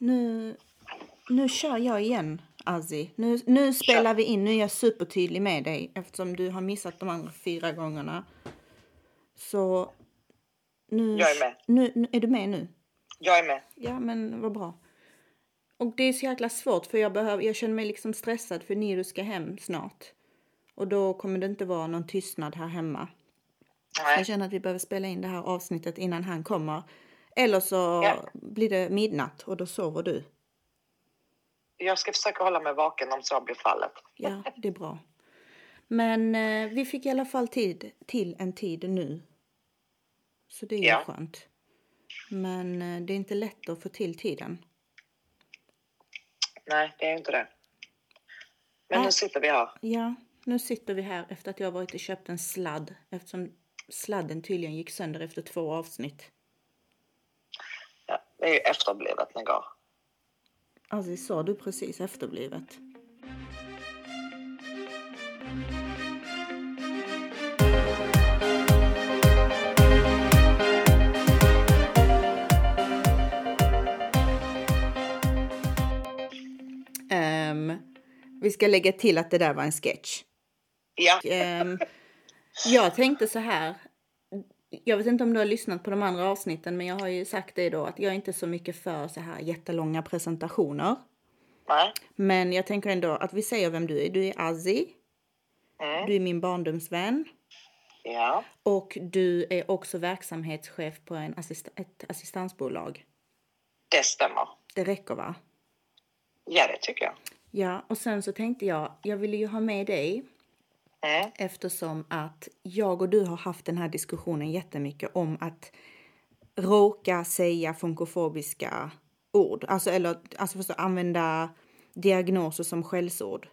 nu, nu kör jag igen, Azzi. Nu, nu spelar vi in. Nu är jag supertydlig med dig eftersom du har missat de andra fyra gångerna. Så nu... Jag är med. Nu, nu, är du med nu? Jag är med. Ja, men vad bra. Och det är så jäkla svårt för jag, behöver, jag känner mig liksom stressad för Niro ska hem snart. Och då kommer det inte vara någon tystnad här hemma. Nej. Jag känner att vi behöver spela in det här avsnittet innan han kommer. Eller så Ja. blir det midnatt och då sover du. Jag ska försöka hålla mig vaken om så blir fallet. Ja, det är bra. Men eh, vi fick i alla fall tid till en tid nu. Så det är ju Ja. skönt. Men eh, det är inte lätt att få till tiden. Nej, det är inte det. Men Nej. nu sitter vi här. Ja, nu sitter vi här efter att jag varit och köpt en sladd eftersom sladden tydligen gick sönder efter två avsnitt. Det är ju efterblivet ni går. Alltså, sa du precis efterblivet? Ehm, vi ska lägga till att det där var en sketch. Ja, Ehm, jag tänkte så här. Jag vet inte om du har lyssnat på de andra avsnitten, men jag har ju sagt det då att jag är inte så mycket för så här jättelånga presentationer. nej. Men jag tänker ändå att vi säger vem du är. Du är Azzi. Mm. Du är min barndomsvän. Ja, Och du är också verksamhetschef på en assist ett assistansbolag. det stämmer. Det räcker va? Ja, det tycker jag. Ja, och sen så tänkte jag, jag ville ju ha med dig Mm. eftersom att jag och du har haft den här diskussionen jättemycket om att råka säga funkofobiska ord. Alltså, eller alltså förstå, använda diagnoser som skällsord.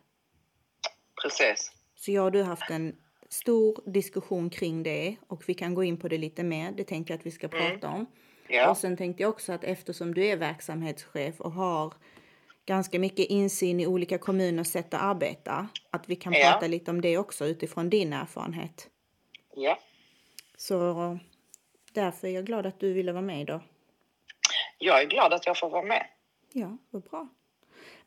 Precis. Så jag och du har haft en stor diskussion kring det och vi kan gå in på det lite mer. Det tänkte jag att vi ska prata om. Ja, Och sen tänkte jag också att eftersom du är verksamhetschef och har ganska mycket insyn i olika kommuners sätt att arbeta, att vi kan Ja. prata lite om det också utifrån din erfarenhet. ja. Så därför är jag glad att du ville vara med idag. Jag är glad att jag får vara med. Ja, vad bra.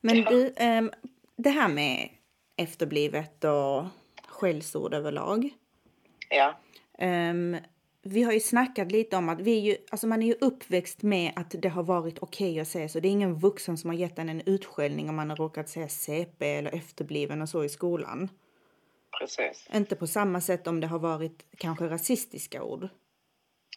Men Ja. du, ehm, det här med efterblivet och skällsord överlag. Ja, Ehm, vi har ju snackat lite om att vi ju, alltså man är ju uppväxt med att det har varit okej att säga så. Det är ingen vuxen som har gett en en utskällning om man har råkat säga CP eller efterbliven och så i skolan. precis. Inte på samma sätt om det har varit kanske rasistiska ord.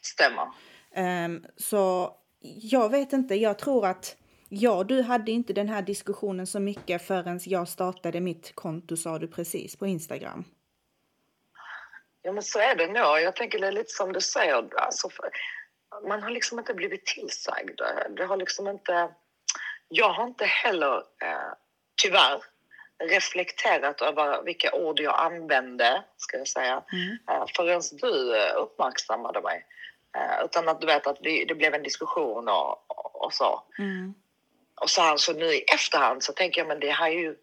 Stämmer. Ehm, så jag vet inte, jag tror att ja, du hade inte den här diskussionen så mycket förrän jag startade mitt konto sa du precis på Instagram. Ja, men så är det nog. Jag tänker det är lite som du säger. Alltså, man har liksom inte blivit tillsagd. Det har liksom inte... Jag har inte heller, eh, tyvärr, reflekterat över vilka ord jag använde, ska jag säga, Mm. eh, förrän du eh, uppmärksammade mig. Eh, utan att du vet att vi, det blev en diskussion och, och, så. Mm. Och så, här, så nu i efterhand så tänker jag men det här är ju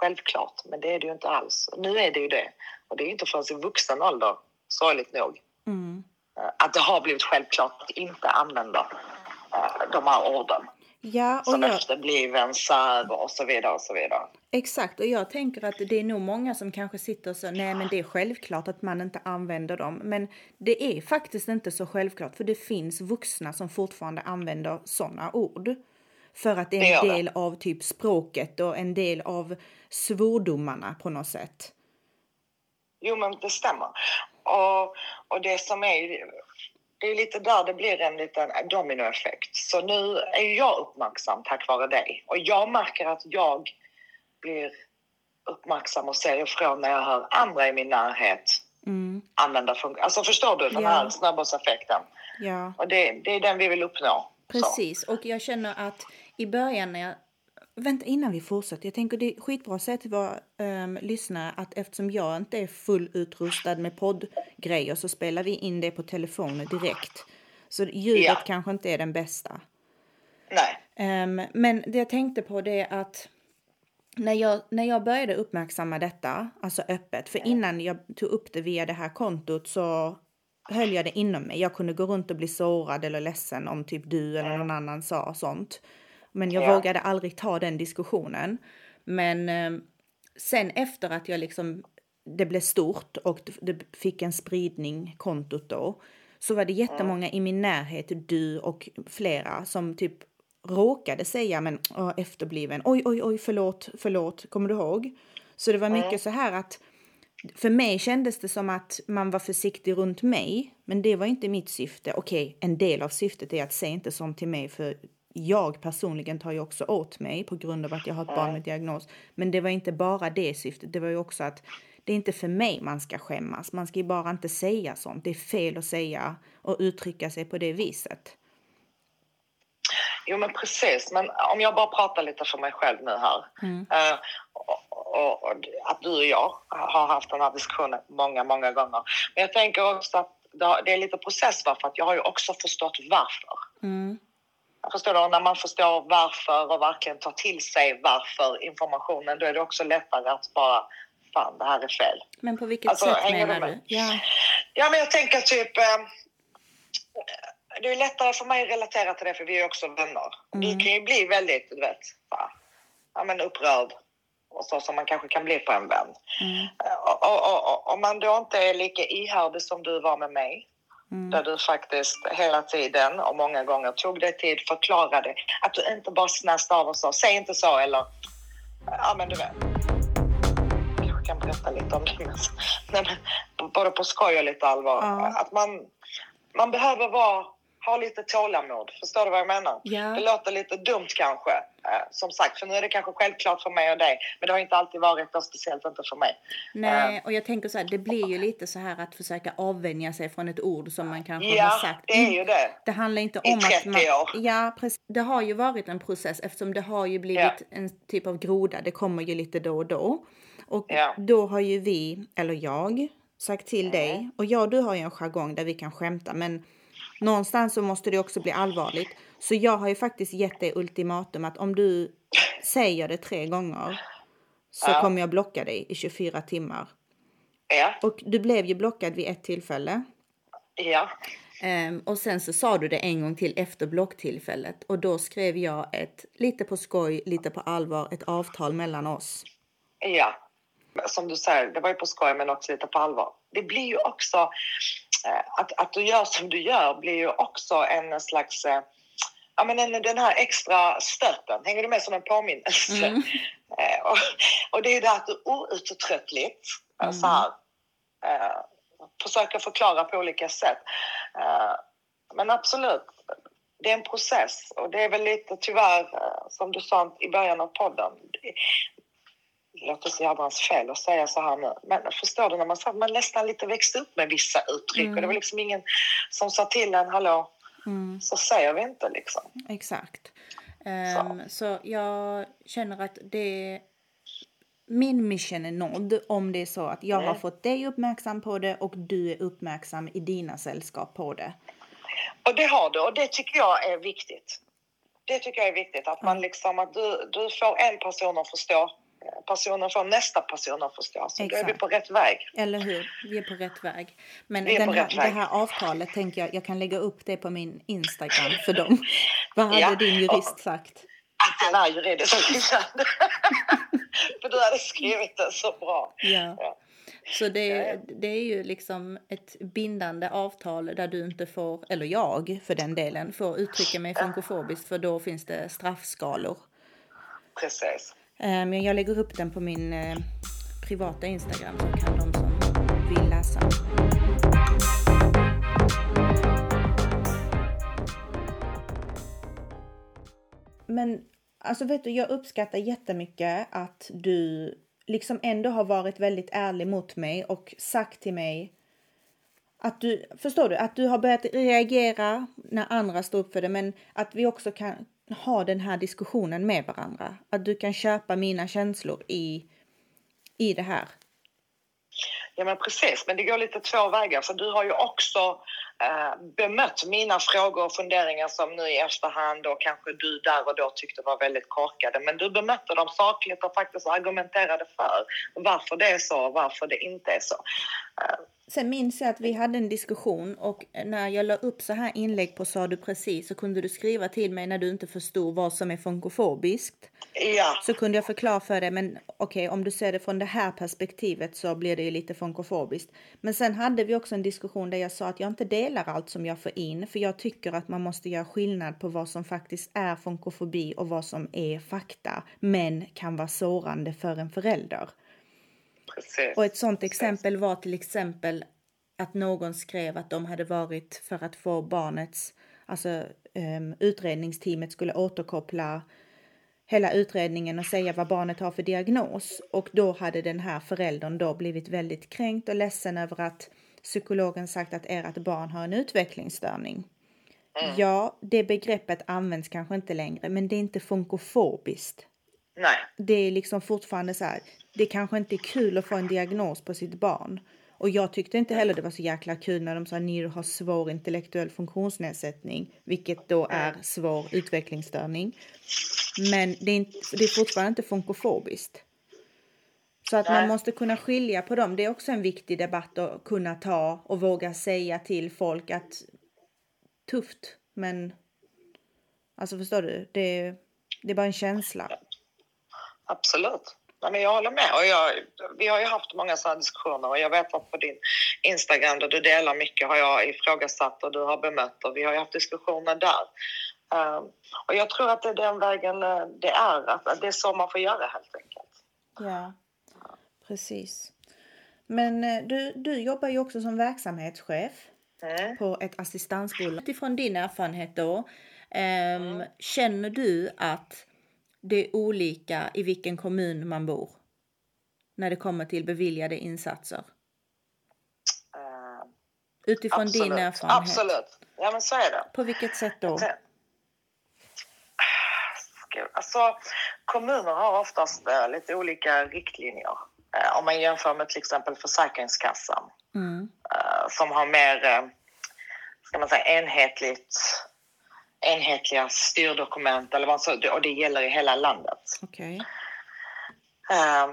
självklart, men det är det ju inte alls. Nu är det ju det. Och det är inte förrän i vuxen ålder, sorgligt nog, Mm. eh, att det har blivit självklart att inte använda eh, de här orden. Ja, och Som jag, efterbliven, särv och så vidare och så vidare. Exakt, och jag tänker att det är nog många som kanske sitter och säger nej men det är självklart att man inte använder dem. Men det är faktiskt inte så självklart för det finns vuxna som fortfarande använder sådana ord. För att det Det är en det. del av typ språket och en del av svordomarna på något sätt. Jo, men det stämmer. Och, och det som är... Det är lite där det blir en liten dominoeffekt. Så nu är jag uppmärksam tack vare dig. Och jag märker att jag blir uppmärksam och ser ifrån när jag hör andra i min närhet Mm, använda funktion. Alltså förstår du den Ja. här snöbollseffekten? ja. Och det, det är den vi vill uppnå. Så. Precis, och jag känner att i början när jag... Vänta, innan vi fortsätter. Jag tänker det är skitbra att säga till våra um, lyssnare att eftersom jag inte är fullutrustad med poddgrejer så spelar vi in det på telefonen direkt. Så ljudet Ja. kanske inte är den bästa. Nej. Ehm, men det jag tänkte på det är att när jag, när jag började uppmärksamma detta, alltså öppet, för innan jag tog upp det via det här kontot så höll jag det inom mig. Jag kunde gå runt och bli sårad eller ledsen om typ du eller någon annan sa sånt. Men jag Ja. vågade aldrig ta den diskussionen. Men eh, sen efter att jag liksom, det blev stort och det- fick en spridning, kontot då, så var det jättemånga i min närhet, du och flera, som typ råkade säga men åh, efterbliven, oj, oj, oj, förlåt, förlåt, kommer du ihåg? Så det var mycket så här att för mig kändes det som att man var försiktig runt mig, men det var inte mitt syfte. Okej, en del av syftet är att säga inte sånt till mig, för jag personligen tar ju också åt mig på grund av att jag har ett barn med diagnos. Men det var inte bara det syftet, det var ju också att det är inte för mig man ska skämmas. Man ska ju bara inte säga sånt. Det är fel att säga och uttrycka sig på det viset. Jo, men precis. Men om jag bara pratar lite för mig själv nu här. Eh, och, och, och att du och jag har haft den här diskussionen många, många gånger. Men jag tänker också att det är lite process va, för att jag har ju också förstått varför. Mm. Förstår du? När man förstår varför och verkligen tar till sig varför informationen, då är det också lättare att bara, fan det här är fel. Men på vilket Alltså, sätt menar du? Ja. Ja, men jag tänker typ... Eh, det är lättare för mig att relatera till det för vi är också vänner. Du kan ju bli väldigt, du vet, va, ja, men upprörd och så som man kanske kan bli på en vän. Eh, Och, och, och, och om man då inte är lika ihärdig som du var med mig där du faktiskt hela tiden och många gånger tog dig tid, förklarade att du inte bara snäste av och sa säg inte så eller ja men du vet. Jag kan berätta lite om det men, både på skoj och lite allvar. Ja. Att man, man behöver vara, ha lite tålamod. Förstår du vad jag menar? Ja. Det låter lite dumt kanske. eh, Som sagt, för nu är det kanske självklart för mig och dig. Men det har inte alltid varit och speciellt inte för mig. Nej, och jag tänker så här, det blir ju lite så här att försöka avvänja sig från ett ord som man kanske har Ja, sagt. det är ju det. Det handlar inte I om att 30 man... år. Ja, precis. Det har ju varit en process eftersom det har ju blivit en typ av groda. Det kommer ju lite då och då. Och Ja. då har ju vi, eller jag, sagt till dig. Och jag och du har ju en jargong där vi kan skämta. Men någonstans så måste det också bli allvarligt. Så jag har ju faktiskt gett dig ultimatum att om du säger det tre gånger så Ja. kommer jag blocka dig i 24 timmar. Ja, Och du blev ju blockad vid ett tillfälle. ja. Ehm, och sen så sa du det en gång till efter blocktillfället och då skrev jag ett lite på skoj, lite på allvar, ett avtal mellan oss. Ja, som du säger, det var ju på skoj men också lite på allvar. Det blir ju också, att, att du gör som du gör blir ju också en slags, eh, ja men en, den här extra stöten, hänger du med som en påminnelse? Eh, och, och det är ju det att du outtröttligt, eh, så här, eh, försöker förklara på olika sätt. Eh, men absolut, det är en process och det är väl lite tyvärr, eh, som du sa i början av podden, låter så jädrans fel att säga så här nu, men förstår du när man man nästan lite växte upp med vissa uttryck och det var liksom ingen som sa till en, hallå, så säger vi inte liksom. Exakt. Ehm, så jag känner att det min mission är nådd om det är så att jag har fått dig uppmärksam på det och du är uppmärksam i dina sällskap på det. Och det har du och det tycker jag är viktigt. Det tycker jag är viktigt att man liksom att du, du får en person att förstå, personen får nästa person att förstå. Så då är vi Exakt. på rätt väg. Eller hur? Vi är på rätt väg. Men Vi den här, det här avtalet tänker jag, jag kan lägga upp det på min Instagram för dem. Vad hade Ja. din jurist sagt? Att den är juridiskt. För du hade skrivit den så bra. Ja. Ja. Så det, det är ju liksom ett bindande avtal där du inte får, eller jag för den delen, får uttrycka mig funkofobiskt för då finns det straffskalor. Precis. Men jag lägger upp den på min eh, privata Instagram så kan de som vill läsa. Men alltså vet du, jag uppskattar jättemycket att du liksom ändå har varit väldigt ärlig mot mig och sagt till mig att du, förstår du, att du har börjat reagera när andra står upp för det men att vi också kan ha den här diskussionen med varandra. Att du kan köpa mina känslor i, i det här. Ja men precis, men det går lite två vägar för du har ju också eh, bemött mina frågor och funderingar som nu i efterhand och kanske du där och då tyckte var väldigt korkade. Men du bemötte dem sakligt och faktiskt argumenterade för varför det är så och varför det inte är så. Sen minns jag att vi hade en diskussion och när jag la upp så här inlägg på Sa du precis så kunde du skriva till mig när du inte förstod vad som är funkofobiskt. Ja, Så kunde jag förklara för dig, men okej, om du ser det från det här perspektivet så blir det ju lite funkofobiskt. Men sen hade vi också en diskussion där jag sa att jag inte delar allt som jag får in, för jag tycker att man måste göra skillnad på vad som faktiskt är funkofobi och vad som är fakta, men kan vara sårande för en förälder. Precis. Och ett sånt exempel var till exempel att någon skrev att de hade varit för att få barnets, alltså um, utredningsteamet skulle återkoppla hela utredningen och säga vad barnet har för diagnos. Och då hade den här föräldern då blivit väldigt kränkt och ledsen över att psykologen sagt att ert barn har en utvecklingsstörning. Ja, det begreppet används kanske inte längre, men det är inte funkofobiskt Nej, det är liksom fortfarande så här. Det kanske inte är kul att få en diagnos på sitt barn. Och jag tyckte inte heller det var så jäkla kul när de sa Niro har svår intellektuell funktionsnedsättning, vilket då är svår utvecklingsstörning. Men det är, inte, det är fortfarande inte funkofobiskt. Så att man måste kunna skilja på dem. Det är också en viktig debatt att kunna ta och våga säga till folk att tufft, men alltså förstår du? Det, det är bara en känsla. Absolut. Nej, men jag håller med. Och jag, vi har ju haft många sådana diskussioner och jag vet att på din Instagram där du delar mycket har jag ifrågasatt och du har bemött och vi har ju haft diskussioner där. Ehm, och jag tror att det är den vägen eh, det är, att, det är så man får göra helt enkelt. Ja, precis. Men eh, du, du jobbar ju också som verksamhetschef Mm. på ett assistansbolag. Utifrån din erfarenhet då, ehm, känner du att det är olika i vilken kommun man bor? När det kommer till beviljade insatser? Ehm, Utifrån din absolut. erfarenhet. Absolut. Ja, men så är det. På vilket sätt då? Alltså, kommuner har oftast eh, lite olika riktlinjer. Eh, om man jämför med till exempel Försäkringskassan Mm. som har mer, ska man säga, enhetligt, enhetliga styrdokument eller vad så, och det gäller i hela landet. Okej. Eh,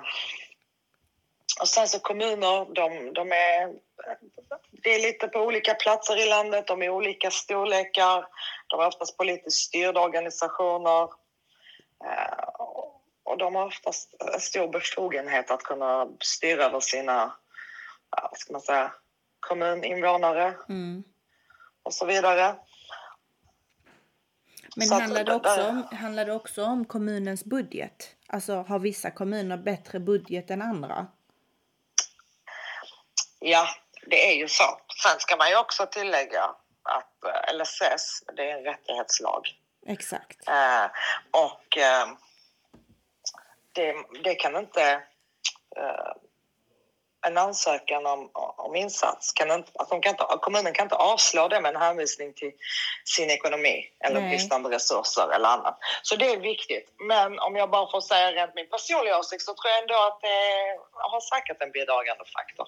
och sen så kommuner, de, de är, det är lite på olika platser i landet, de är olika storlekar, de är oftast politiskt styrda organisationer eh, och de har oftast en stor befogenhet att kunna styra över sina, vad ska man säga, kommuninvånare Mm. och så vidare. Men det, också om, handlar det också om kommunens budget? Alltså har vissa kommuner bättre budget än andra? Ja, det är ju så. Sen ska man ju också tillägga att eh, LSS, det är en rättighetslag. Exakt. Eh, och eh, det, det kan inte... Eh, en ansökan om, om insats kan inte, att de kan inte... Kommunen kan inte avslå det med en hänvisning till sin ekonomi eller Nej. bristande resurser eller annat. Så det är viktigt. Men om jag bara får säga rent min personliga åsikt så tror jag ändå att det har säkert en bidragande faktor.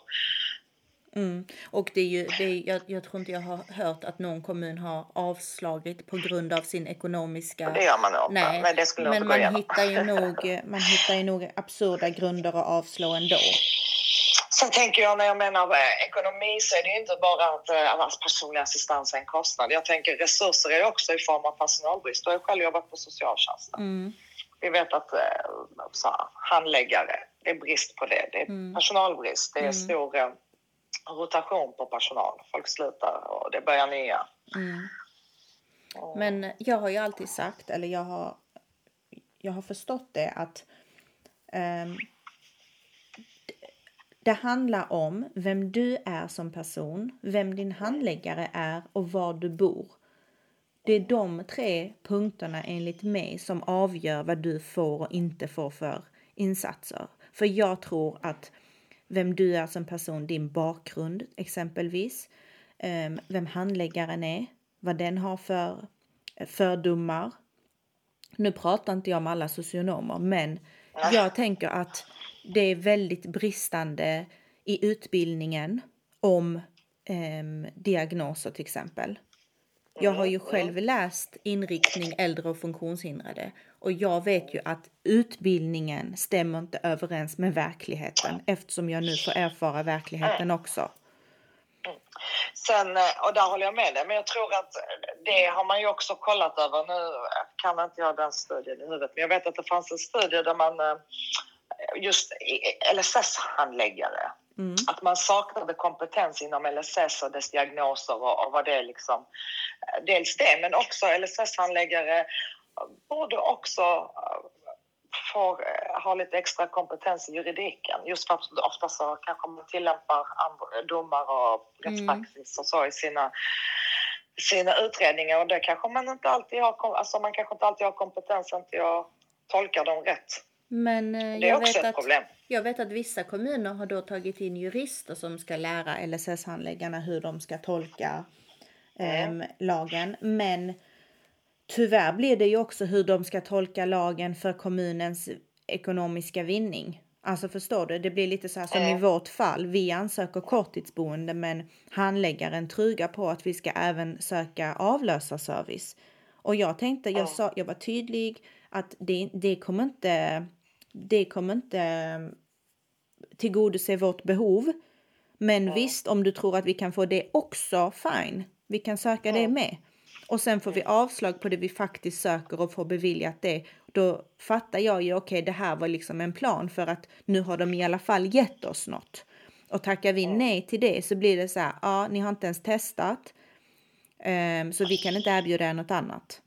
Mm. Och det är ju, det är, jag, jag tror inte jag har hört att någon kommun har avslagit på grund av sin ekonomiska... Det gör man nog. Nej, Men det skulle men man hittar, ju nog, man hittar ju nog absurda grunder att avslå ändå. Sen tänker jag när jag menar ekonomi så är det inte bara att eh, personlig assistans är en kostnad. Jag tänker resurser är också i form av personalbrist. Du har själv jobbat på socialtjänsten. Mm. Vi vet att eh, så, här, handläggare, det är brist på det. Det är Mm. personalbrist. Det är Mm. stor eh, rotation på personal. Folk slutar och det börjar nya. Mm. Men jag har ju alltid sagt, eller jag har, jag har förstått det att ehm, det handlar om vem du är som person, vem din handläggare är och var du bor. Det är de tre punkterna enligt mig som avgör vad du får och inte får för insatser. För jag tror att vem du är som person, din bakgrund exempelvis, ehm, vem handläggaren är, vad den har för fördomar. Nu pratar inte jag om alla socionomer, men jag tänker att det är väldigt bristande i utbildningen om ehm, diagnoser till exempel. Jag har ju själv läst inriktning äldre och funktionshindrade och jag vet ju att utbildningen stämmer inte överens med verkligheten eftersom jag nu får erfara verkligheten också. sen, och där håller jag med dig, men jag tror att det har man ju också kollat över. Nu kan inte jag den studien i huvudet, men jag vet att det fanns en studie där man just LSS-handläggare. Mm. Att man saknade kompetens inom LSS och dess diagnoser och, och vad det är liksom. Dels det, men också LSS-handläggare borde också eh, få eh, ha lite extra kompetens i juridiken. Just för att ofta så kanske man tillämpar domar och rättspraxis mm. och så i sina sina utredningar och det kanske man inte alltid har, alltså man kanske inte alltid har kompetensen till att tolka dem rätt. Men eh, det är också ett att, problem. Jag vet att vissa kommuner har då tagit in jurister som ska lära LSS-handläggarna hur de ska tolka mm. eh, lagen. Men tyvärr blir det ju också hur de ska tolka lagen för kommunens ekonomiska vinning. Alltså förstår du? Det blir lite så här som mm. i vårt fall. Vi ansöker korttidsboende men handläggaren trugar på att vi ska även söka avlösarservice. Och jag tänkte, jag, sa, jag var tydlig att det, det kommer inte det kommer inte eh, tillgodose vårt behov. Men ja. visst, om du tror att vi kan få det också, fine. Vi kan söka ja. det med. Och sen får vi avslag på det vi faktiskt söker och får beviljat det. Då fattar jag ju, okej, okay, det här var liksom en plan för att nu har de i alla fall gett oss något. Och tackar vi nej till det så blir det så här, ja, ni har inte ens testat. Um, så vi kan inte erbjuda er något annat.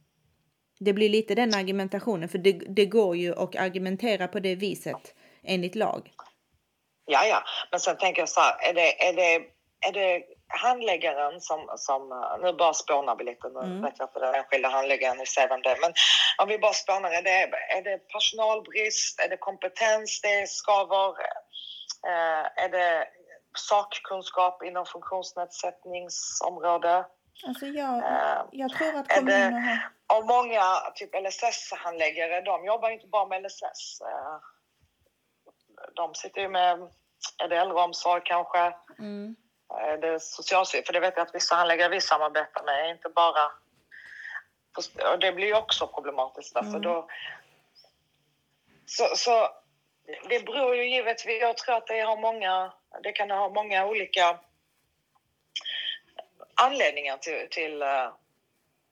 Det blir lite den argumentationen, för det, det går ju att argumentera på det viset enligt lag. Ja, ja, men sen tänker jag så här, är det, är det, är det handläggaren som, som nu bara spånar vi lite, nu mm. vet jag inte den enskilda handläggaren, ni ser vem det är, men om vi bara spånar, är det, är det personalbrist, är det kompetens det skaver, eh, är det sakkunskap inom funktionsnedsättningsområde? Alltså jag, eh, jag tror att kommunerna har... Och många typ LSS-handläggare, de jobbar inte bara med LSS. Eh, de sitter ju med, är det äldreomsorg kanske? Mm. Är det socialstyrelsen? För det vet jag att vissa handläggare vi samarbetar med inte bara... Och det blir ju också problematiskt därför mm. då... Så, så det beror ju givetvis, jag tror att det har många, det kan ha många olika anledningen till, till, eh,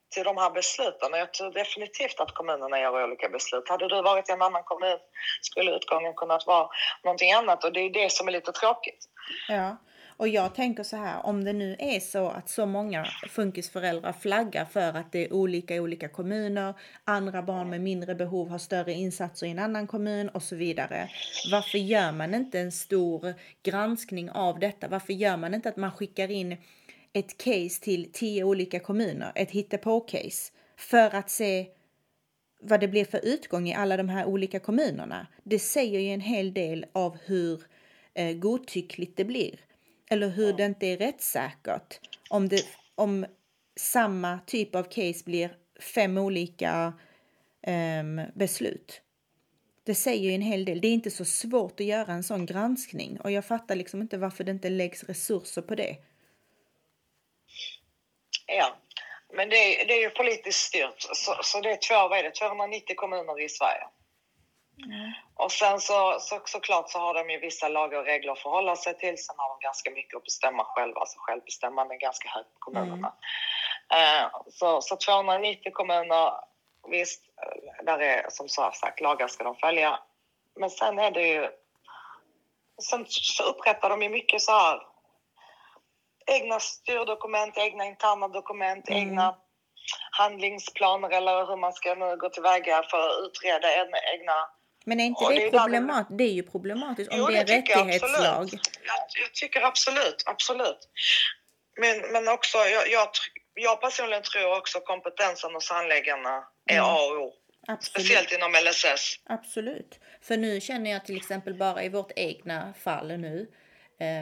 till de här besluten. Jag tror definitivt att kommunerna gör olika beslut. Hade du varit i en annan kommun skulle utgången kunnat vara någonting annat och det är det som är lite tråkigt. Ja. Och jag tänker så här, om det nu är så att så många funkisföräldrar flaggar för att det är olika i olika kommuner, andra barn med mindre behov har större insatser i en annan kommun och så vidare. Varför gör man inte en stor granskning av detta? Varför gör man inte att man skickar in ett case till tio olika kommuner, ett hittepå-case, för att se vad det blir för utgång i alla de här olika kommunerna. Det säger ju en hel del av hur eh, godtyckligt det blir. Eller hur det inte är rättssäkert. Om, det, om samma typ av case blir fem olika eh, beslut. Det säger ju en hel del. Det är inte så svårt att göra en sån granskning och jag fattar liksom inte varför det inte läggs resurser på det. Ja, men det, det är ju politiskt styrt. Så, så det är två, vad är det, 290 kommuner i Sverige. Mm. Och sen så, så såklart så har de ju vissa lagar och regler att förhålla sig till. Sen har de ganska mycket att bestämma själva, alltså självbestämmande är ganska högt på kommunerna. Mm. Uh, så, så 290 kommuner, visst, där är som sagt lagar ska de följa. Men sen är det ju, sen så upprättar de ju mycket så här egna styrdokument, egna interna dokument, mm. egna handlingsplaner eller hur man ska nu gå tillväga för att utreda egna men är inte det, det, problemat det är ju problematiskt om jo, det är rättighetslag. Jag, jag, tycker absolut, absolut. Men, men också, jag, jag, jag personligen tror också kompetensen hos handläggarna är mm. A och O. Absolut. Speciellt inom LSS. Absolut. För nu känner jag till exempel bara i vårt egna fall nu.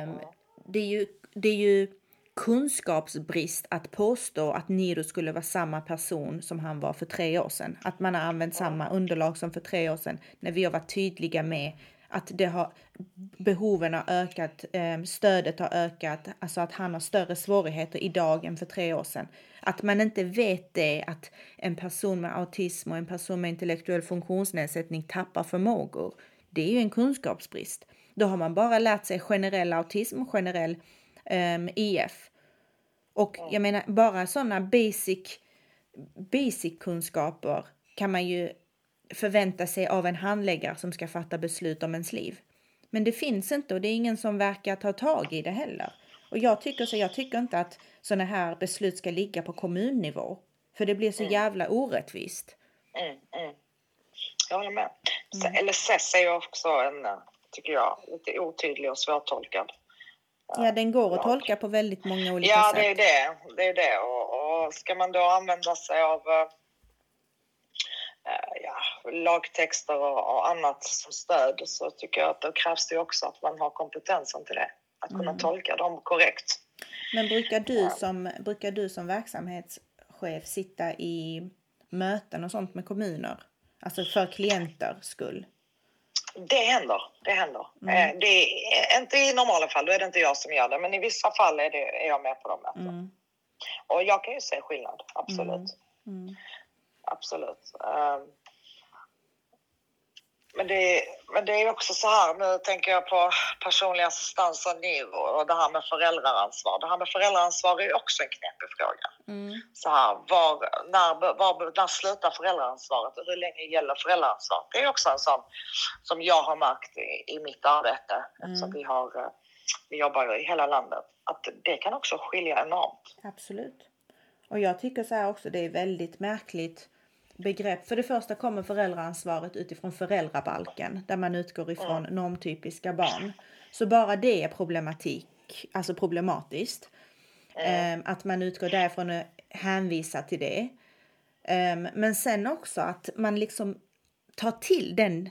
Um, det är ju det är ju kunskapsbrist att påstå att Niro skulle vara samma person som han var för tre år sedan. Att man har använt samma underlag som för tre år sedan när vi har varit tydliga med att det har, behoven har ökat, eh, stödet har ökat, alltså att han har större svårigheter idag än för tre år sedan. Att man inte vet det, att en person med autism och en person med intellektuell funktionsnedsättning tappar förmågor. Det är ju en kunskapsbrist. Då har man bara lärt sig generell autism, generell um, EF. Och jag menar bara sådana basic, basic kunskaper kan man ju förvänta sig av en handläggare som ska fatta beslut om ens liv. Men det finns inte och det är ingen som verkar ta tag i det heller. Och jag tycker så, jag tycker inte att sådana här beslut ska ligga på kommunnivå. För det blir så jävla orättvist. Mm, mm. Jag håller med. Mm. LSS är ju också en, tycker jag, lite otydlig och svårtolkad. Ja, den går att tolka på väldigt många olika ja, sätt. Ja, det är det. det, är det. Och, och ska man då använda sig av äh, ja, lagtexter och, och, annat som stöd så tycker jag att då krävs det också att man har kompetensen till det. Att kunna mm. tolka dem korrekt. Men brukar du, som, brukar du som verksamhetschef sitta i möten och sånt med kommuner? Alltså för klienter skull? Det händer. Det händer. Mm. Eh, det är, inte i normala fall, då är det inte jag som gör det, men i vissa fall är, det, är jag med på de mötena. Mm. Och jag kan ju se skillnad, absolut. Mm. mm. Absolut. Um, men det, men det är också så här, nu tänker jag på personlig assistans och NIV och det här med föräldraransvar. Det här med föräldraransvar är också en knepig fråga. Mm. Så här, var, när, var, när slutar föräldraansvaret och hur länge gäller föräldraansvaret? Det är också en sån som jag har märkt i, i mitt arbete mm. vi har, eh, vi jobbar i hela landet, att det kan också skilja enormt. Absolut. Och jag tycker så här också, det är väldigt märkligt begrepp. För det första kommer föräldraansvaret utifrån föräldrabalken där man utgår ifrån normtypiska barn. Så bara det är problematik, alltså problematiskt. Um, att man utgår därifrån och hänvisar till det. Um, men sen också att man liksom tar till den,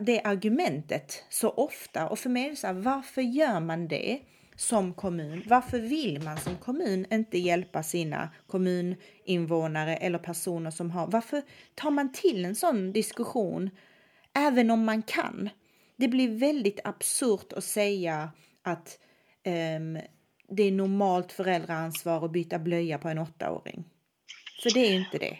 det argumentet så ofta. Och för mig är det så här, varför gör man det? Som kommun. Varför vill man som kommun inte hjälpa sina kommuninvånare eller personer som har... Varför tar man till en sån diskussion även om man kan? Det blir väldigt absurt att säga att um, det är normalt föräldraansvar att byta blöja på en åttaåring. För det är inte det.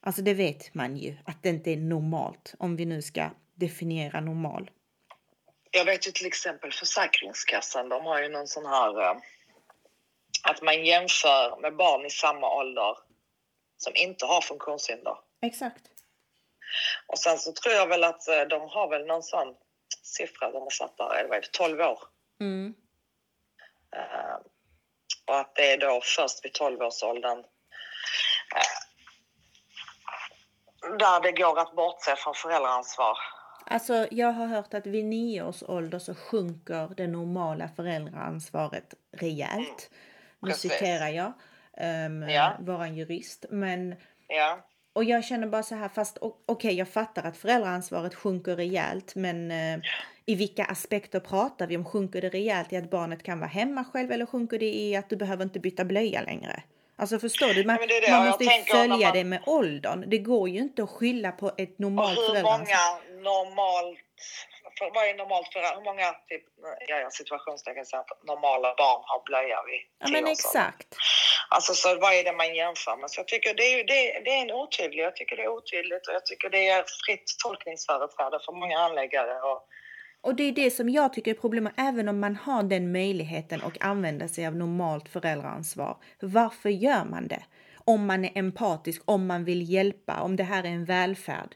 Alltså det vet man ju att det inte är normalt om vi nu ska definiera normal. Jag vet ju till exempel Försäkringskassan, de har ju någon sån här uh, att man jämför med barn i samma ålder som inte har funktionshinder. Exakt. Och sen så tror jag väl att uh, de har väl någon sån siffra de har satt där, vad är det, 12 år. Mm. Uh, och att det är då först vid 12-årsåldern där det går att bortse från föräldraansvar Alltså, jag har hört att vid nio års ålder så sjunker det normala föräldraansvaret rejält. Nu Precis. citerar jag um, ja. våran jurist. Men, ja. Och jag känner bara så här, fast okej, okay, jag fattar att föräldraansvaret sjunker rejält, men uh, i vilka aspekter pratar vi om? Sjunker det rejält i att barnet kan vara hemma själv eller sjunker det i att du behöver inte byta blöja längre? Alltså förstår du? Man, det det. man måste ju följa man... det med åldern. Det går ju inte att skylla på ett normalt föräldraansvar normalt, vad är normalt för hur många typ, ja, ja, situationstecken normala barn har blöja vid Ja men exakt. Alltså så vad är det man jämför med? Så jag tycker det är, det, det är en otydlig, jag tycker det är otydligt och jag tycker det är fritt tolkningsföreträde för många handläggare och och det är det som jag tycker är problemet, även om man har den möjligheten och använder sig av normalt föräldraansvar. Varför gör man det? Om man är empatisk, om man vill hjälpa, om det här är en välfärd.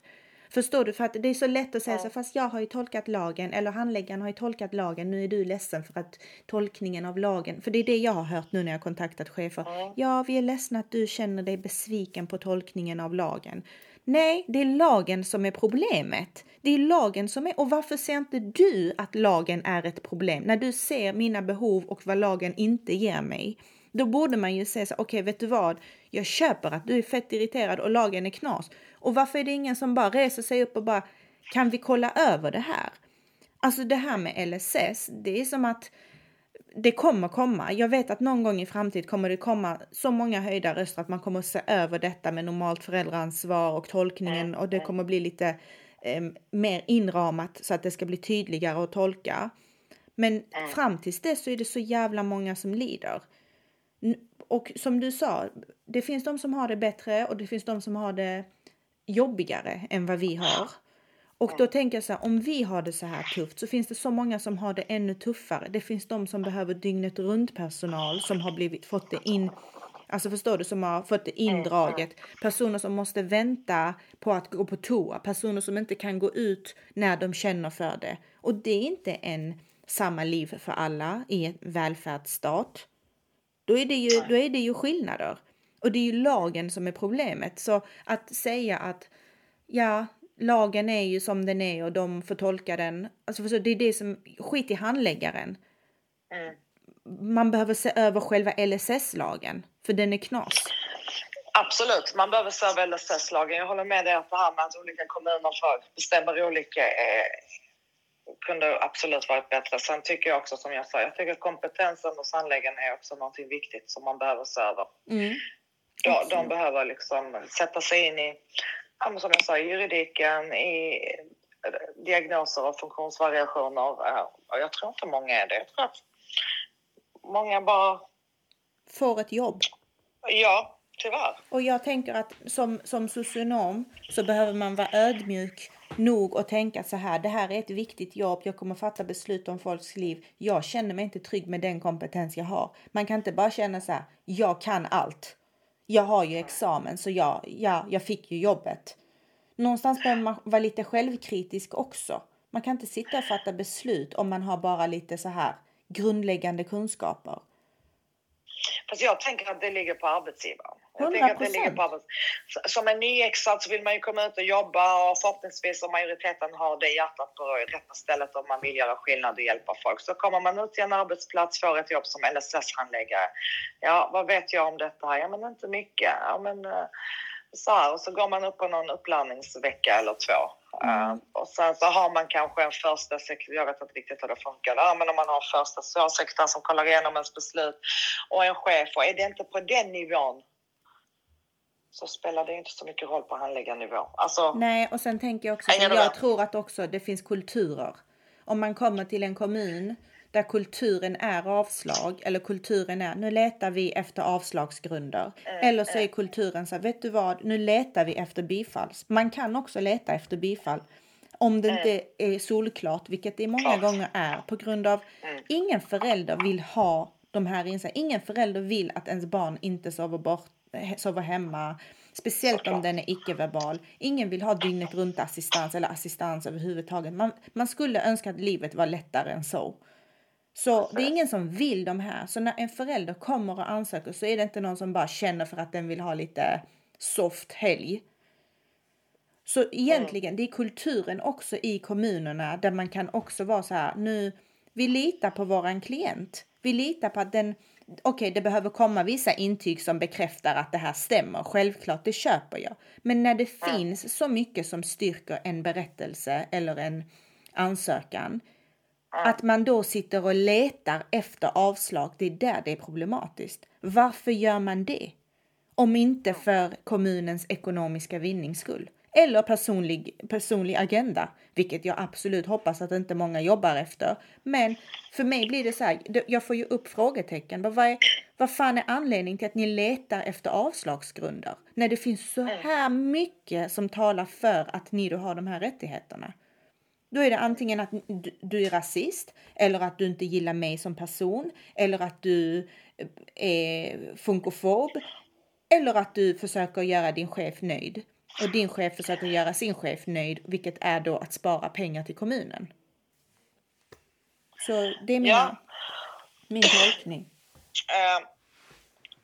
Förstår du? För att det är så lätt att säga ja. så fast jag har ju tolkat lagen eller handläggaren har ju tolkat lagen. Nu är du ledsen för att tolkningen av lagen, för det är det jag har hört nu när jag kontaktat chefer. Ja, ja vi är ledsna att du känner dig besviken på tolkningen av lagen. Nej, det är lagen som är problemet. Det är lagen som är, och varför ser inte du att lagen är ett problem? När du ser mina behov och vad lagen inte ger mig. Då borde man ju säga så okej okay, vet du vad? Jag köper att du är fett irriterad och lagen är knas. Och varför är det ingen som bara reser sig upp och bara kan vi kolla över det här? Alltså det här med LSS, det är som att det kommer komma. Jag vet att någon gång i framtid kommer det komma så många höjda röster att man kommer att se över detta med normalt föräldraansvar och tolkningen och det kommer bli lite eh, mer inramat så att det ska bli tydligare att tolka. Men fram tills dess så är det så jävla många som lider. Och som du sa, det finns de som har det bättre och det finns de som har det jobbigare än vad vi har. Och då tänker jag så här, om vi har det så här tufft så finns det så många som har det ännu tuffare. Det finns de som behöver dygnet runt personal som har blivit, fått det in Alltså förstår du, som har fått det indraget. Personer som måste vänta på att gå på toa. Personer som inte kan gå ut när de känner för det. Och det är inte en samma liv för alla i en välfärdsstat. Då är det ju, då är det ju skillnader. Och det är ju lagen som är problemet. Så att säga att ja, lagen är ju som den är och de får tolka den. Alltså för det är det som, skit i handläggaren. Mm. Man behöver se över själva LSS-lagen, för den är knas. Absolut, man behöver se över LSS-lagen. Jag håller med dig att det här med att olika kommuner bestämmer olika eh, kunde absolut varit bättre. Sen tycker jag också som jag sa, jag tycker kompetensen hos handläggarna är också någonting viktigt som man behöver se över. Mm. De, de behöver liksom sätta sig in i som jag sa, i juridiken, i eh, diagnoser och funktionsvariationer. Och jag tror inte många är det. Jag tror att många bara... Får ett jobb? Ja, tyvärr. Och jag tänker att som, som socionom så behöver man vara ödmjuk nog att tänka så här. Det här är ett viktigt jobb. Jag kommer fatta beslut om folks liv. Jag känner mig inte trygg med den kompetens jag har. Man kan inte bara känna så här. Jag kan allt jag har ju examen så jag, ja, jag fick ju jobbet. Någonstans behöver man vara lite självkritisk också. Man kan inte sitta och fatta beslut om man har bara lite så här grundläggande kunskaper. Fast jag tänker att det ligger på arbetsgivaren. Jag tänker att det ligger på arbets... Som en nyexad så vill man ju komma ut och jobba och förhoppningsvis om majoriteten har det hjärtat på rätta stället om man vill göra skillnad och hjälpa folk. Så kommer man ut till en arbetsplats, får ett jobb som LSS-handläggare. Ja, vad vet jag om detta? Ja, men inte mycket. Ja, men eh, så här, och så går man upp på någon uppladdningsvecka eller två. Mm. Uh, och sen så har man kanske en första sekreterare, jag vet inte riktigt hur det funkar där, men om man har en första socialsekreterare som kollar igenom ens beslut och en chef. Och är det inte på den nivån så spelar det inte så mycket roll på handläggarnivå. Alltså, Nej, och sen tänker jag också, jag, jag tror att också det finns kulturer. Om man kommer till en kommun där kulturen är avslag eller kulturen är nu letar vi efter avslagsgrunder. Mm, eller så är kulturen så här, vet du vad, nu letar vi efter bifall. Man kan också leta efter bifall om det inte är solklart, vilket det många Klart. gånger är på grund av mm. ingen förälder vill ha de här insatserna. Ingen förälder vill att ens barn inte sover bort sova hemma. Speciellt om den är icke-verbal. Ingen vill ha dygnet runt assistans eller assistans överhuvudtaget. Man, man skulle önska att livet var lättare än så. Så det är ingen som vill de här. Så när en förälder kommer och ansöker så är det inte någon som bara känner för att den vill ha lite soft helg. Så egentligen, det är kulturen också i kommunerna där man kan också vara så här, nu, vi litar på våran klient. Vi litar på att den okej, okay, det behöver komma vissa intyg som bekräftar att det här stämmer. Självklart, det köper jag. Men när det mm. finns så mycket som styrker en berättelse eller en ansökan. Att man då sitter och letar efter avslag, det är där det är problematiskt. Varför gör man det? Om inte för kommunens ekonomiska vinnings skull eller personlig, personlig agenda, vilket jag absolut hoppas att inte många jobbar efter. Men för mig blir det så här, jag får ju upp frågetecken. Vad, är, vad fan är anledningen till att ni letar efter avslagsgrunder? När det finns så här mycket som talar för att ni då har de här rättigheterna. Då är det antingen att du är rasist, eller att du inte gillar mig som person, eller att du är funkofob, eller att du försöker göra din chef nöjd. Och din chef försöker göra sin chef nöjd, vilket är då att spara pengar till kommunen. Så det är mina, ja. min tolkning. Uh,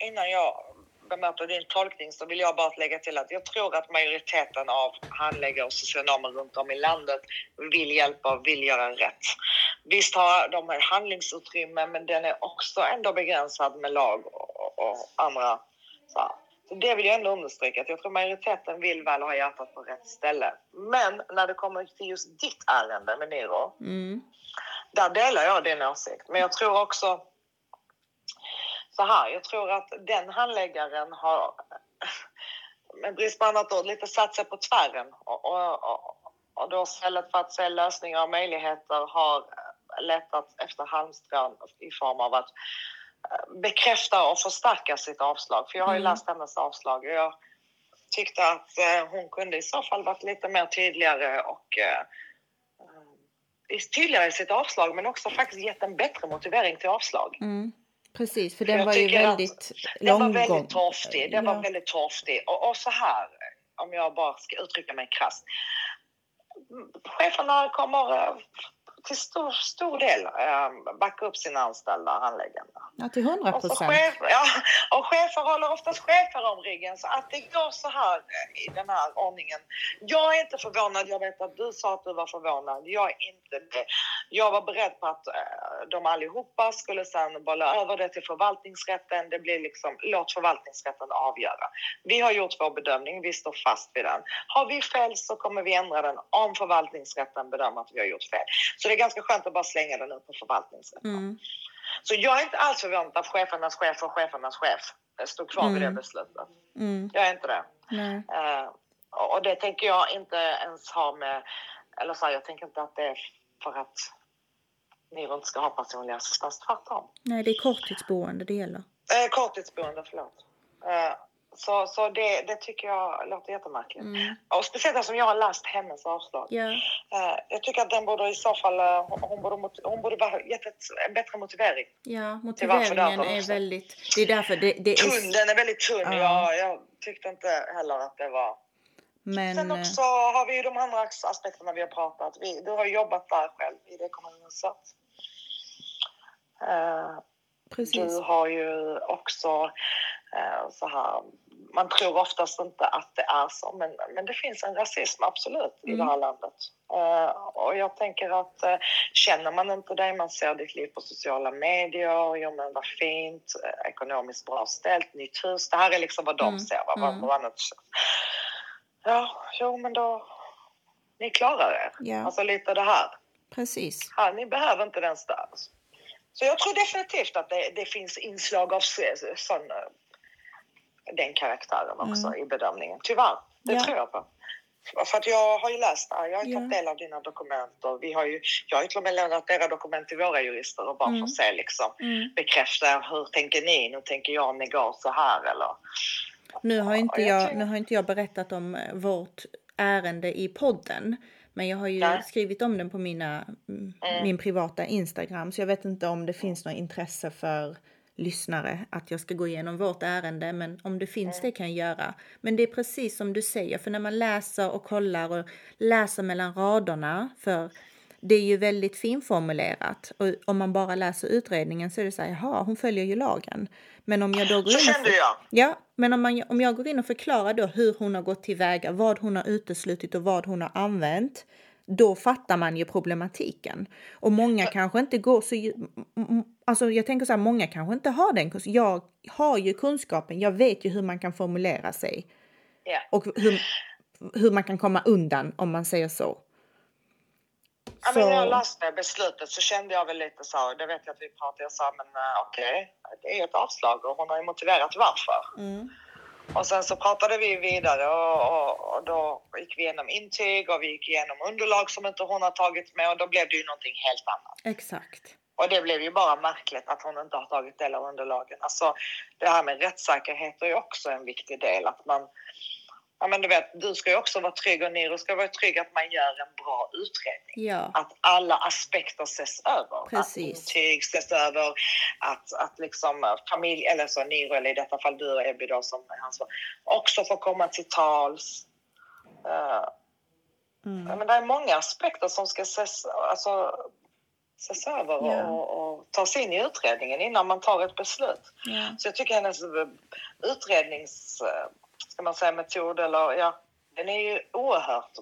innan jag bemöter din tolkning så vill jag bara lägga till att jag tror att majoriteten av handläggare och socionomer runt om i landet vill hjälpa och vill göra rätt. Visst har de här handlingsutrymme men den är också ändå begränsad med lag och, och andra så så det vill jag ändå understryka, att jag tror majoriteten vill väl ha hjärtat på rätt ställe. Men när det kommer till just ditt ärende med Niro, mm. där delar jag din åsikt. Men jag tror också så här, jag tror att den handläggaren har med brist på annat ord lite satt sig på tvären och, och, och, och då istället för att se lösningar och möjligheter har letat efter halmstrån i form av att bekräfta och förstärka sitt avslag. För jag har ju mm. läst hennes avslag och jag tyckte att eh, hon kunde i så fall varit lite mer tydligare och eh, eh, tydligare i sitt avslag men också faktiskt gett en bättre motivering till avslag. Mm. Precis, för För den jag var ju tycker att väldigt Den var väldigt torftig. Den Ja. var väldigt torftig. Och, och så här, om jag bara ska uttrycka mig krasst. Cheferna kommer till stor, stor del eh, backa upp sina anställda handläggarna. Ja, till hundra Och, och, procent. chef, ja, och chefer håller oftast chefer om ryggen så att det går så här eh, i den här ordningen. Jag är inte förvånad. Jag vet att du sa att du var förvånad. Jag är inte det. Jag var beredd på att eh, de allihopa skulle sedan bolla över det till förvaltningsrätten. Det blir liksom, låt förvaltningsrätten avgöra. Vi har gjort vår bedömning. Vi står fast vid den. Har vi fel så kommer vi ändra den om förvaltningsrätten bedömer att vi har gjort fel. Så det är ganska skönt att bara slänga den ut på förvaltningsrätten. Mm. Så jag är inte alls förvånad att chefernas chef och chefernas chef stod kvar vid det Mm. beslutet. Mm. Jag är inte det. Eh, och det tänker jag inte ens ha med, eller så här, jag tänker inte att det är för att Niro inte ska ha personlig assistans, tvärtom. Nej, det är korttidsboende det gäller. Eh, korttidsboende, förlåt. Eh, så så det, det tycker jag låter jättemärkligt. Mm. Och speciellt eftersom jag har läst hennes avslag. Ja, Eh, jag tycker att den borde i så fall, eh, hon, borde, hon borde bara gett ett, en bättre motivering. ja motiveringen är också. väldigt... Det är därför det, det Tunn, är... den är väldigt tunn. Ja. Jag, jag tyckte inte heller att det var... Men... Sen eh, också har vi ju de andra aspekterna vi har pratat. Vi, du har jobbat där själv i det kommunhuset. Uh, Precis. du har ju också eh, så här, man tror oftast inte att det är så, men, men det finns en rasism absolut i Mm. det här landet. Eh, och jag tänker att eh, känner man inte dig, man ser ditt liv på sociala medier, jo men vad fint, eh, ekonomiskt bra ställt, nytt hus. Det här är liksom vad de Mm. ser. Vad, Mm. vad annat. Ja, jo men då, ni klarar er. Ja, Alltså lite det här. precis. Ja, ni behöver inte den stöd. Så jag tror definitivt att det, det finns inslag av sån, den karaktären också i bedömningen. Tyvärr, det Mm. Ja. tror jag på. För att jag har ju läst det jag har ju Ja. tagit del av dina dokument och vi har ju, jag har ju till och med lämnat era dokument till våra jurister och bara Mm. för att se liksom, Mm. bekräfta hur tänker ni, nu tänker jag om ni går så här eller? Nu har inte Ja, jag nu har inte jag berättat om eh, vårt ärende i podden. Men jag har ju Nej. skrivit om den på mina, mm, min privata Instagram. Så jag vet inte om det finns något intresse för lyssnare att jag ska gå igenom vårt ärende. Men om det finns det kan jag göra. Men det är precis som du säger. För när man läser och kollar och läser mellan raderna. För det är ju väldigt finformulerat. Och om man bara läser utredningen så är det så här, jaha, hon följer ju lagen. Men om jag då går Så in och kände jag. Ja, men om, man, om jag går in och förklarar då hur hon har gått tillväga, vad hon har uteslutit och vad hon har använt, då fattar man ju problematiken. Och många kanske inte går så... Alltså jag tänker så här, många kanske inte har den kunskapen. Jag har ju kunskapen, jag vet ju hur man kan formulera sig Ja. och hur, hur man kan komma undan om man säger så. Ja, men när jag läste beslutet så kände jag väl lite så, det vet jag att vi pratade, jag sa men eh, okej, det är ett avslag och hon har ju motiverat varför. Mm. Och sen så pratade vi vidare och, och, och då gick vi igenom intyg och vi gick igenom underlag som inte hon har tagit med och då blev det ju någonting helt annat. Exakt. Och det blev ju bara märkligt att hon inte har tagit del av underlagen. Alltså det här med rättssäkerhet är ju också en viktig del. Att man, ja men du vet, du ska ju också vara trygg och Niro ska vara trygg att man gör en bra utredning. Ja, Att alla aspekter ses över. Precis. Att intyg ses över, att, att liksom familj, eller så Niro, eller i detta fall du och Ebby då som är hans också får komma till tals. Eh, mm. ja, men det är många aspekter som ska ses, alltså, ses över Ja. och, och tas in i utredningen innan man tar ett beslut. ja. Så jag tycker hennes utrednings, eh, ska man säga metod eller ja, den är ju oerhört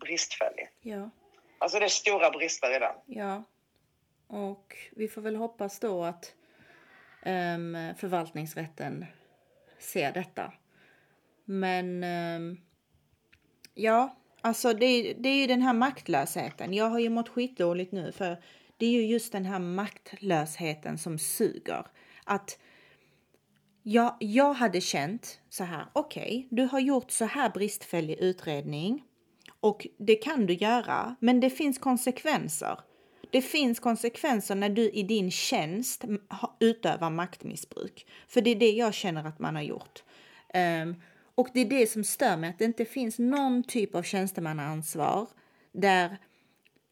bristfällig. ja. Alltså det är stora brister i den. Ja, och vi får väl hoppas då att ehm, förvaltningsrätten ser detta. Men ehm, ja, alltså det, det är ju den här maktlösheten. Jag har ju mått skitdåligt nu för det är ju just den här maktlösheten som suger. Att jag, jag hade känt så här, okej, du har gjort så här bristfällig utredning och det kan du göra, men det finns konsekvenser. Det finns konsekvenser när du i din tjänst utövar maktmissbruk. För det är det jag känner att man har gjort. Um, Och det är det som stör mig, att det inte finns någon typ av tjänstemannaansvar där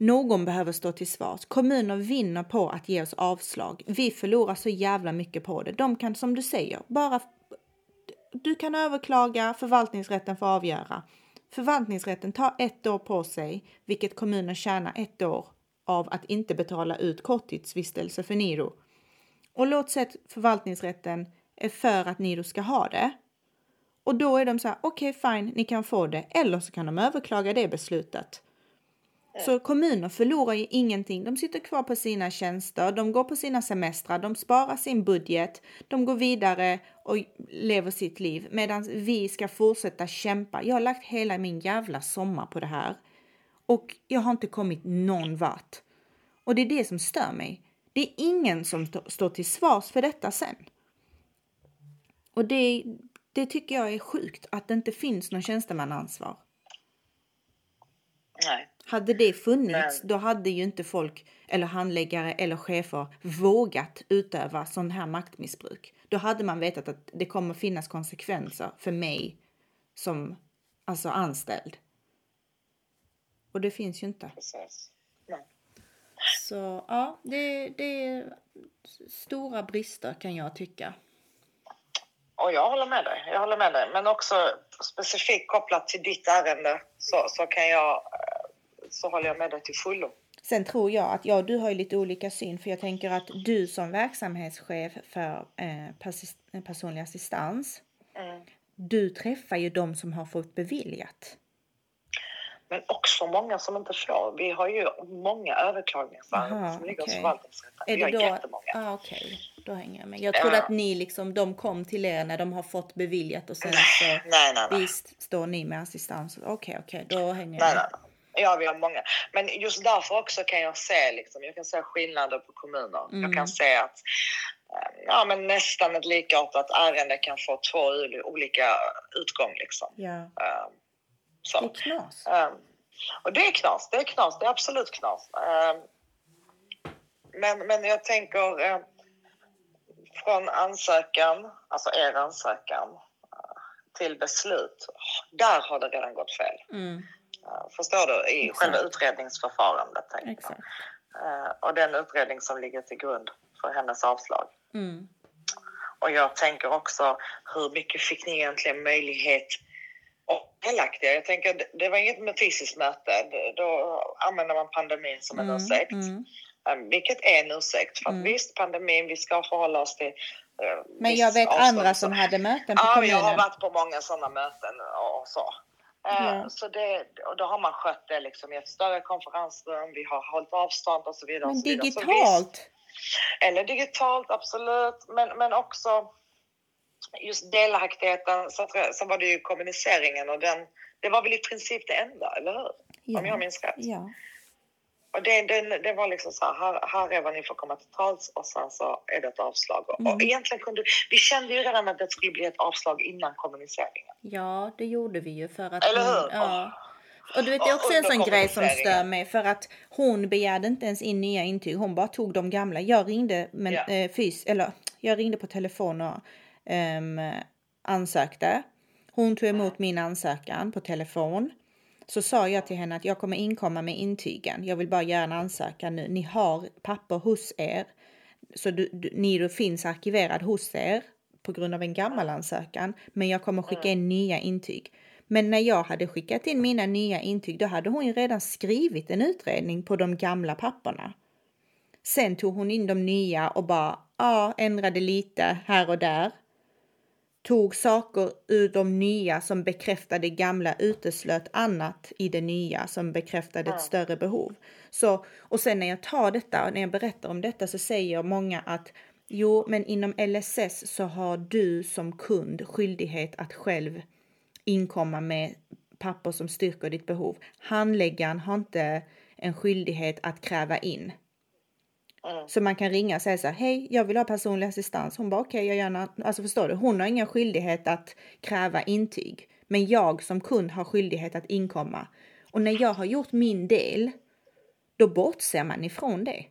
någon behöver stå till svars. Kommuner vinner på att ge oss avslag. Vi förlorar så jävla mycket på det. De kan, som du säger, bara... Du kan överklaga, förvaltningsrätten får avgöra. Förvaltningsrätten tar ett år på sig, vilket kommunen tjänar ett år av att inte betala ut korttidsvistelse för Niro. Och låt säga att förvaltningsrätten är för att Niro ska ha det. Och då är de så här, okej okay, fine, ni kan få det. Eller så kan de överklaga det beslutet. Så kommuner förlorar ju ingenting. De sitter kvar på sina tjänster, de går på sina semestrar, de sparar sin budget, de går vidare och lever sitt liv medan vi ska fortsätta kämpa. Jag har lagt hela min jävla sommar på det här och jag har inte kommit någon vart. Och det är det som stör mig. Det är ingen som står till svars för detta sen. Och det, det tycker jag är sjukt att det inte finns någon tjänstemannaansvar. Nej. Hade det funnits, Men... då hade ju inte folk eller handläggare eller chefer vågat utöva sån här maktmissbruk. Då hade man vetat att det kommer finnas konsekvenser för mig som alltså anställd. Och det finns ju inte. Precis. Så ja, det, det är stora brister kan jag tycka. Och jag håller med dig. Jag håller med dig. Men också specifikt kopplat till ditt ärende så, så kan jag så håller jag med dig till fullo. Sen tror jag att ja, du har ju lite olika syn för jag tänker att du som verksamhetschef för eh, personlig assistans. Mm. Du träffar ju de som har fått beviljat. Men också många som inte får. Vi har ju många överklagningsärenden som ligger okay. hos förvaltningsrätten. Vi har då, jättemånga. Ah, Okej, okay. då hänger jag med. Jag trodde ja. att ni liksom, de kom till er när de har fått beviljat och sen så nej, nej, nej. visst står ni med assistans. Okej, okay, okej, okay. då hänger jag med. Ja, vi har många. Men just därför också kan jag se, liksom, jag kan se skillnader på kommuner. Mm. Jag kan se att eh, ja, men nästan ett likartat ärende kan få två olika utgång. Liksom. Ja. Um, så. Det är knas. Um, och det är knas, det är knas, det är absolut knas. Um, men, men jag tänker uh, från ansökan, alltså er ansökan, uh, till beslut, där har det redan gått fel. Mm. Uh, förstår du? I Exakt. själva utredningsförfarandet. Exakt. och den utredning som ligger till grund för hennes avslag. Mm. Och jag tänker också, hur mycket fick ni egentligen möjlighet felaktiga. Jag tänker, det var inget med fysiskt möte. Då använder man pandemin som en mm, ursäkt. Mm. Um, vilket är en ursäkt. För mm. visst, pandemin, vi ska förhålla oss till uh, Men jag vet andra som hade möten på ja, kommunen. Ja, jag har varit på många sådana möten och så. Ja. Så det, och då har man skött det liksom i ett större konferensrum, vi har hållit avstånd och så vidare. Men så digitalt? Visst, eller digitalt, absolut. Men, men också just delaktigheten, så, så var det ju kommuniceringen och den, det var väl i princip det enda, eller hur? Ja. Om jag minns rätt. Ja. Och det, det, det var liksom så här, här, är vad ni får komma till tals och sen så är det ett avslag. Mm. Och egentligen kunde, vi kände ju redan att det skulle bli ett avslag innan kommuniceringen. Ja, det gjorde vi ju för att... Eller hur? Ja. Och du vet, det är också en sån grej som stör mig för att hon begärde inte ens in nya intyg. Hon bara tog de gamla. Jag ringde, men, ja. eh, fys, eller, jag ringde på telefon och um, ansökte. Hon tog emot min ansökan på telefon. Så sa jag till henne att jag kommer inkomma med intygen. Jag vill bara göra en ansökan nu. Ni har papper hos er. Så du, du, ni finns arkiverad hos er på grund av en gammal ansökan. Men jag kommer skicka in nya intyg. Men när jag hade skickat in mina nya intyg, då hade hon ju redan skrivit en utredning på de gamla papperna. Sen tog hon in de nya och bara ja, ändrade lite här och där tog saker ur de nya som bekräftade gamla, uteslöt annat i det nya som bekräftade ett större behov. Så, och sen när jag tar detta, när jag berättar om detta så säger många att jo, men inom LSS så har du som kund skyldighet att själv inkomma med papper som styrker ditt behov. Handläggaren har inte en skyldighet att kräva in. Mm. Så man kan ringa och säga så här, hej, jag vill ha personlig assistans. Hon bara, okej, okay, jag gärna, alltså förstår du, hon har ingen skyldighet att kräva intyg. Men jag som kund har skyldighet att inkomma. Och när jag har gjort min del, då bortser man ifrån det.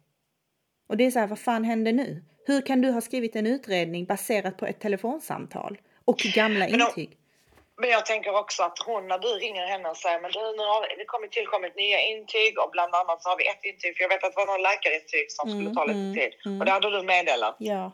Och det är så här, vad fan händer nu? Hur kan du ha skrivit en utredning baserat på ett telefonsamtal och gamla intyg? Men jag tänker också att hon, när du ringer henne och säger men du, nu har det kommit, tillkommit nya intyg och bland annat så har vi ett intyg, för jag vet att det var någon läkarintyg som skulle Mm, ta lite mm, tid. mm. Och det hade du meddelat. Ja.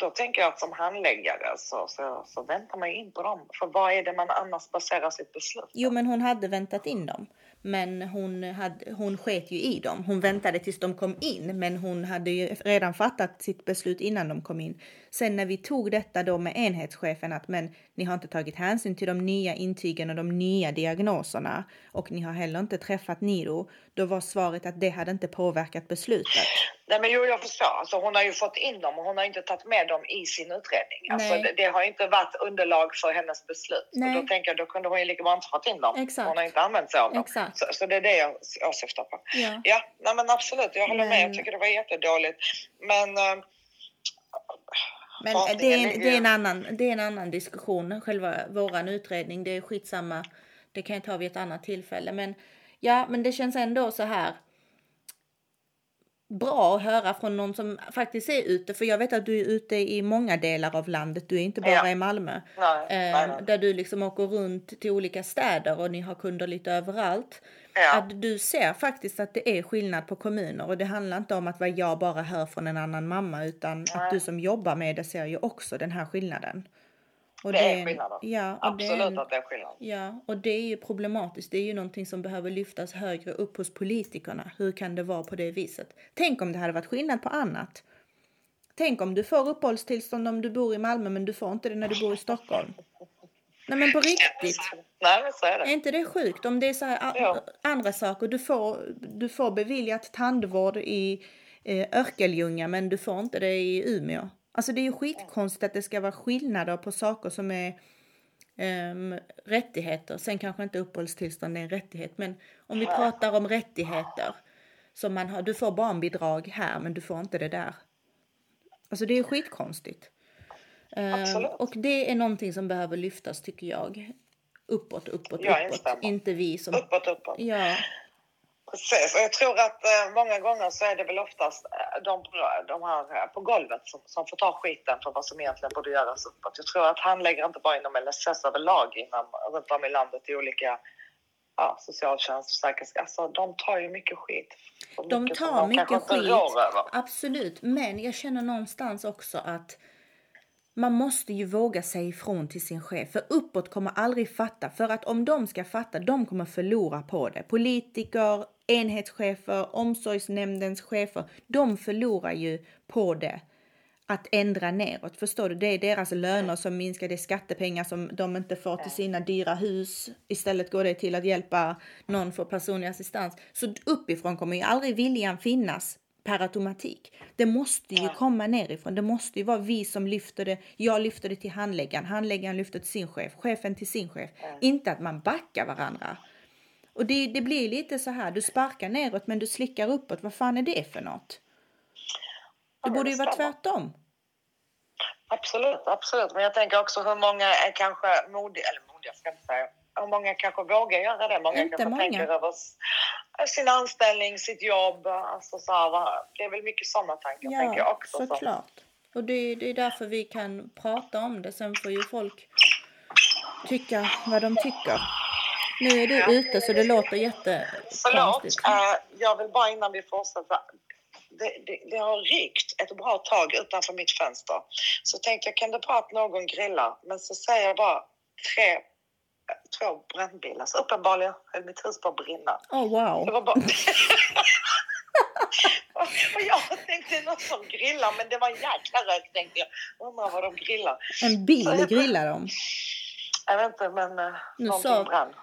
Då tänker jag att som handläggare så, så, så väntar man ju in på dem. För vad är det man annars baserar sitt beslut på? Jo, men hon hade väntat in dem. Men hon, hade, hon sket ju i dem. Hon väntade tills de kom in, men hon hade ju redan fattat sitt beslut innan de kom in. Sen när vi tog detta då med enhetschefen att men ni har inte tagit hänsyn till de nya intygen och de nya diagnoserna och ni har heller inte träffat Nido. Då var svaret att det hade inte påverkat beslutet. Nej men jo, jag förstår. Alltså, hon har ju fått in dem och hon har inte tagit med dem i sin utredning. Alltså, det, det har inte varit underlag för hennes beslut. Nej. Och då tänker jag, då kunde hon ju lika bra inte fått in dem. Exakt. Hon har inte använt sig av dem. Exakt. Så, så det är det jag, jag syftar på. Ja. Ja, nej men absolut. Jag håller med. Jag Men- tycker det var jättedåligt. Men... eh, Men det är, en, det, är en annan, det är en annan diskussion. Själva våran utredning, det är skitsamma. Det kan jag ta vid ett annat tillfälle. Men ja, men det känns ändå så här bra att höra från någon som faktiskt är ute. För jag vet att du är ute i många delar av landet. Du är inte bara Ja. i Malmö. Nej, Eh, nej, nej. Där du liksom åker runt till olika städer och ni har kunder lite överallt. Ja. Att du ser faktiskt att det är skillnad på kommuner och det handlar inte om att vad jag bara hör från en annan mamma utan att du som jobbar med det ser ju också den här skillnaden. Och Det är en- skillnader. Ja, och det är Absolut att det är skillnad. Ja, och det är ju problematiskt. Det är ju någonting som behöver lyftas högre upp hos politikerna. Hur kan det vara på det viset? Tänk om det hade varit skillnad på annat. Tänk om du får uppehållstillstånd om du bor i Malmö men du får inte det när du bor i Stockholm. Nej men på riktigt. Nej, men så är Är det. inte det sjukt? Om det är så här Ja. andra saker. Du får, du får beviljat tandvård i eh, Örkelljunga men du får inte det i Umeå. Alltså det är ju skitkonstigt att det ska vara skillnader på saker som är ehm, rättigheter. Sen kanske inte uppehållstillstånd är en rättighet men om vi pratar om rättigheter. Som man har, du får barnbidrag här men du får inte det där. Alltså det är skitkonstigt. Absolut. och det är någonting som behöver lyftas tycker jag. Uppåt, uppåt, Jag uppåt. instämmer. Inte vi som... Uppåt, uppåt. Ja, Precis. Och jag tror att eh, många gånger så är det väl oftast eh, de, de här eh, på golvet som, som får ta skiten för vad som egentligen borde göras uppåt. Jag tror att handläggare inte bara inom LSS överlag inom, runt om i landet i olika ja, socialtjänst, försäkringskassa, de tar ju mycket skit. De mycket tar de mycket skit. Absolut, men jag känner någonstans också att man måste ju våga säga ifrån till sin chef. För uppåt kommer aldrig fatta. För att om de ska fatta, de kommer förlora på det. Politiker, enhetschefer, omsorgsnämndens chefer. De förlorar ju på det. Att ändra neråt. Förstår du? Det är deras löner som minskar. Det är skattepengar som de inte får till sina dyra hus. Istället går det till att hjälpa någon för personlig assistans. Så uppifrån kommer ju aldrig viljan finnas per automatik. Det måste ju komma nerifrån. Det måste ju vara vi som lyfter det. Jag lyfter det till handläggaren, handläggaren lyfter till sin chef, chefen till sin chef. Inte att man backar varandra. Och det, det blir lite så här, du sparkar neråt men du slickar uppåt. Vad fan är det för något? Det Ja, borde ju vara tvärtom. Absolut, absolut. Men jag tänker också hur många är kanske modiga, eller modiga ska jag inte säga, hur många kanske vågar göra det? Många Inte kanske många. tänker över sin anställning, sitt jobb. Alltså så här, det är väl mycket sådana tankar tänker jag Ja, också. Så. såklart. Och det, det är därför vi kan prata om det. Sen får ju folk tycka vad de tycker. Nu är du ute så det låter Förlåt, jättekonstigt. eh, jag vill bara innan vi fortsätter. Det, det, det har rykt ett bra tag utanför mitt fönster. Så tänkte jag, kan det vara att någon grillar? Men så säger jag bara tre, två brännbilar. Så uppenbarligen höll mitt hus på att brinna. Oh wow. Det var bara... och jag tänkte något som grillar, men det var en jäkla rök tänkte jag. Undrar vad de grillar. En bil grillar de. Jag vet inte, men uh, Nu någonting sa- brann.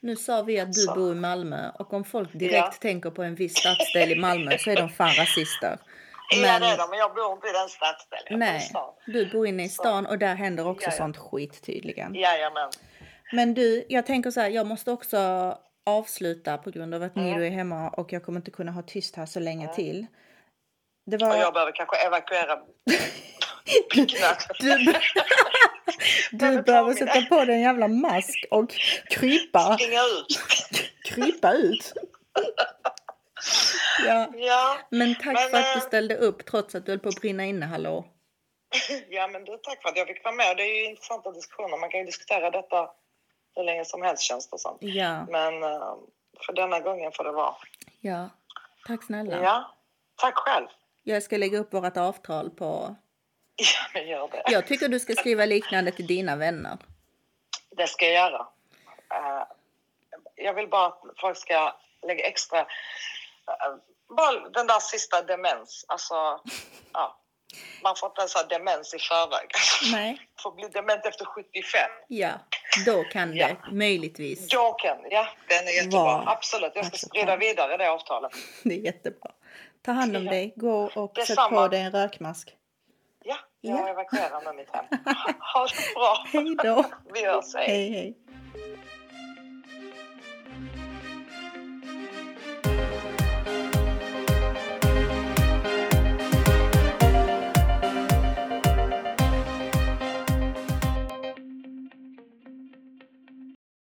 Nu sa vi att du Så. bor i Malmö och om folk direkt Ja. tänker på en viss stadsdel i Malmö så är de fan rasister. Ja, Men det är de, men jag bor inte i den stadsdelen. Jag nej, du bor inne i stan och där händer också Ja, ja. sånt skit tydligen. Jajamän. Men du, jag tänker så här, jag måste också avsluta på grund av att Mm. Nido är hemma och jag kommer inte kunna ha tyst här så länge till. Det Och var... jag behöver kanske evakuera byggnaden. Du, du Behöver sätta på dig en jävla mask och krypa, Springa ut. krypa ut. Ja, Ja, men tack Men, för att du eh, ställde upp trots att du höll på att brinna inne, hallå. Ja, men du, tack för att jag fick vara med. Det är ju intressanta diskussioner. Man kan ju diskutera detta hur länge som helst känns det som. Ja, Men eh, för denna gången får det vara. ja. Tack snälla. Ja, tack själv. Jag ska lägga upp vårt avtal på... Ja, men gör det. Jag tycker du ska skriva liknande till dina vänner. Det ska jag göra. Eh, jag vill bara att folk ska lägga extra... eh, bara den där sista demens. Alltså, ja. Man får inte ens ha demens i förväg. Nej. får bli dement efter 75. Ja, då kan det Ja. möjligtvis. Då kan, ja, den är jättebra. Var Absolut, jag ska sprida vidare det avtalet. Det är jättebra. Ta hand om Ja. dig. Gå och sätt på dig en rökmask. Ja, jag Ja. evakuerar med mitt hem. Ha det bra. Hej då. Vi hörs. Hej. Hej, hej.